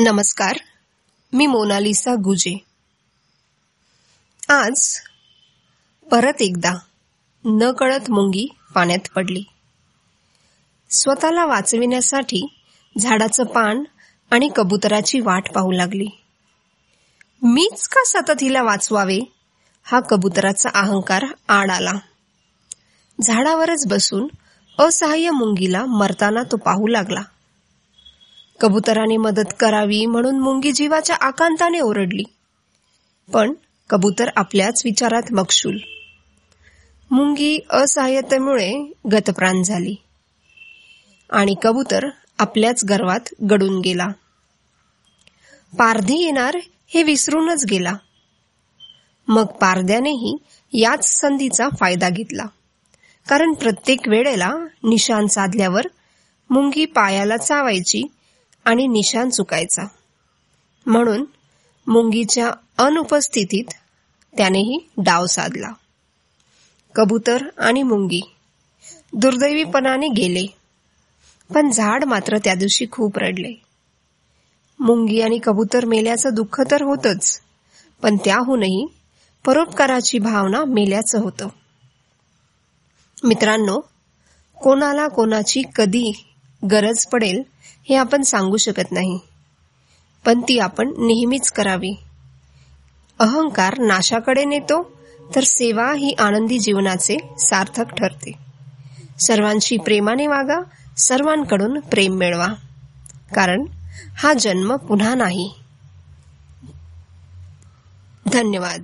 नमस्कार मी मोनालिसा गुजे. आज परत एकदा न कळत मुंगी पाण्यात पडली. स्वतःला वाचविण्यासाठी झाडाचं पान आणि कबुतराची वाट पाहू लागली. मीच का सतत हिला वाचवावे? हा कबुतराचा अहंकार आड आला. झाडावरच बसून असहाय्य मुंगीला मरताना तो पाहू लागला. कबुतराने मदत करावी म्हणून मुंगी जीवाच्या आकांताने ओरडली. पण कबूतर आपल्याच विचारात मक्षूल मुंगी असहाय्यतेमुळे गतप्राण झाली. आणि कबूतर आपल्याच गर्वात गडून गेला. पारधी येणार हे विसरूनच गेला. मग पारद्यानेही याच संधीचा फायदा घेतला. कारण प्रत्येक वेळेला निशाण साधल्यावर मुंगी पायाला चावायची आणि निशान चुकायचा. म्हणून मुंगीच्या अनुपस्थितीत त्यानेही डाव साधला. कबूतर आणि मुंगी दुर्दैवीपणाने गेले पण झाड मात्र त्या दिवशी खूप रडले. मुंगी आणि कबूतर मेल्याचं दुःख तर होतच पण त्याहूनही परोपकाराची भावना मेल्याचं होतं. मित्रांनो कोणाला कोणाची कधी गरज पडेल हे आपण सांगू शकत नाही. पण ती आपण नेहमीच करावी. अहंकार नाशाकडे नेतो तर सेवा ही आनंदी जीवनाचे सार्थक ठरते. सर्वांशी प्रेमाने वागा सर्वांकडून प्रेम मिळवा. कारण हा जन्म पुन्हा नाही. धन्यवाद.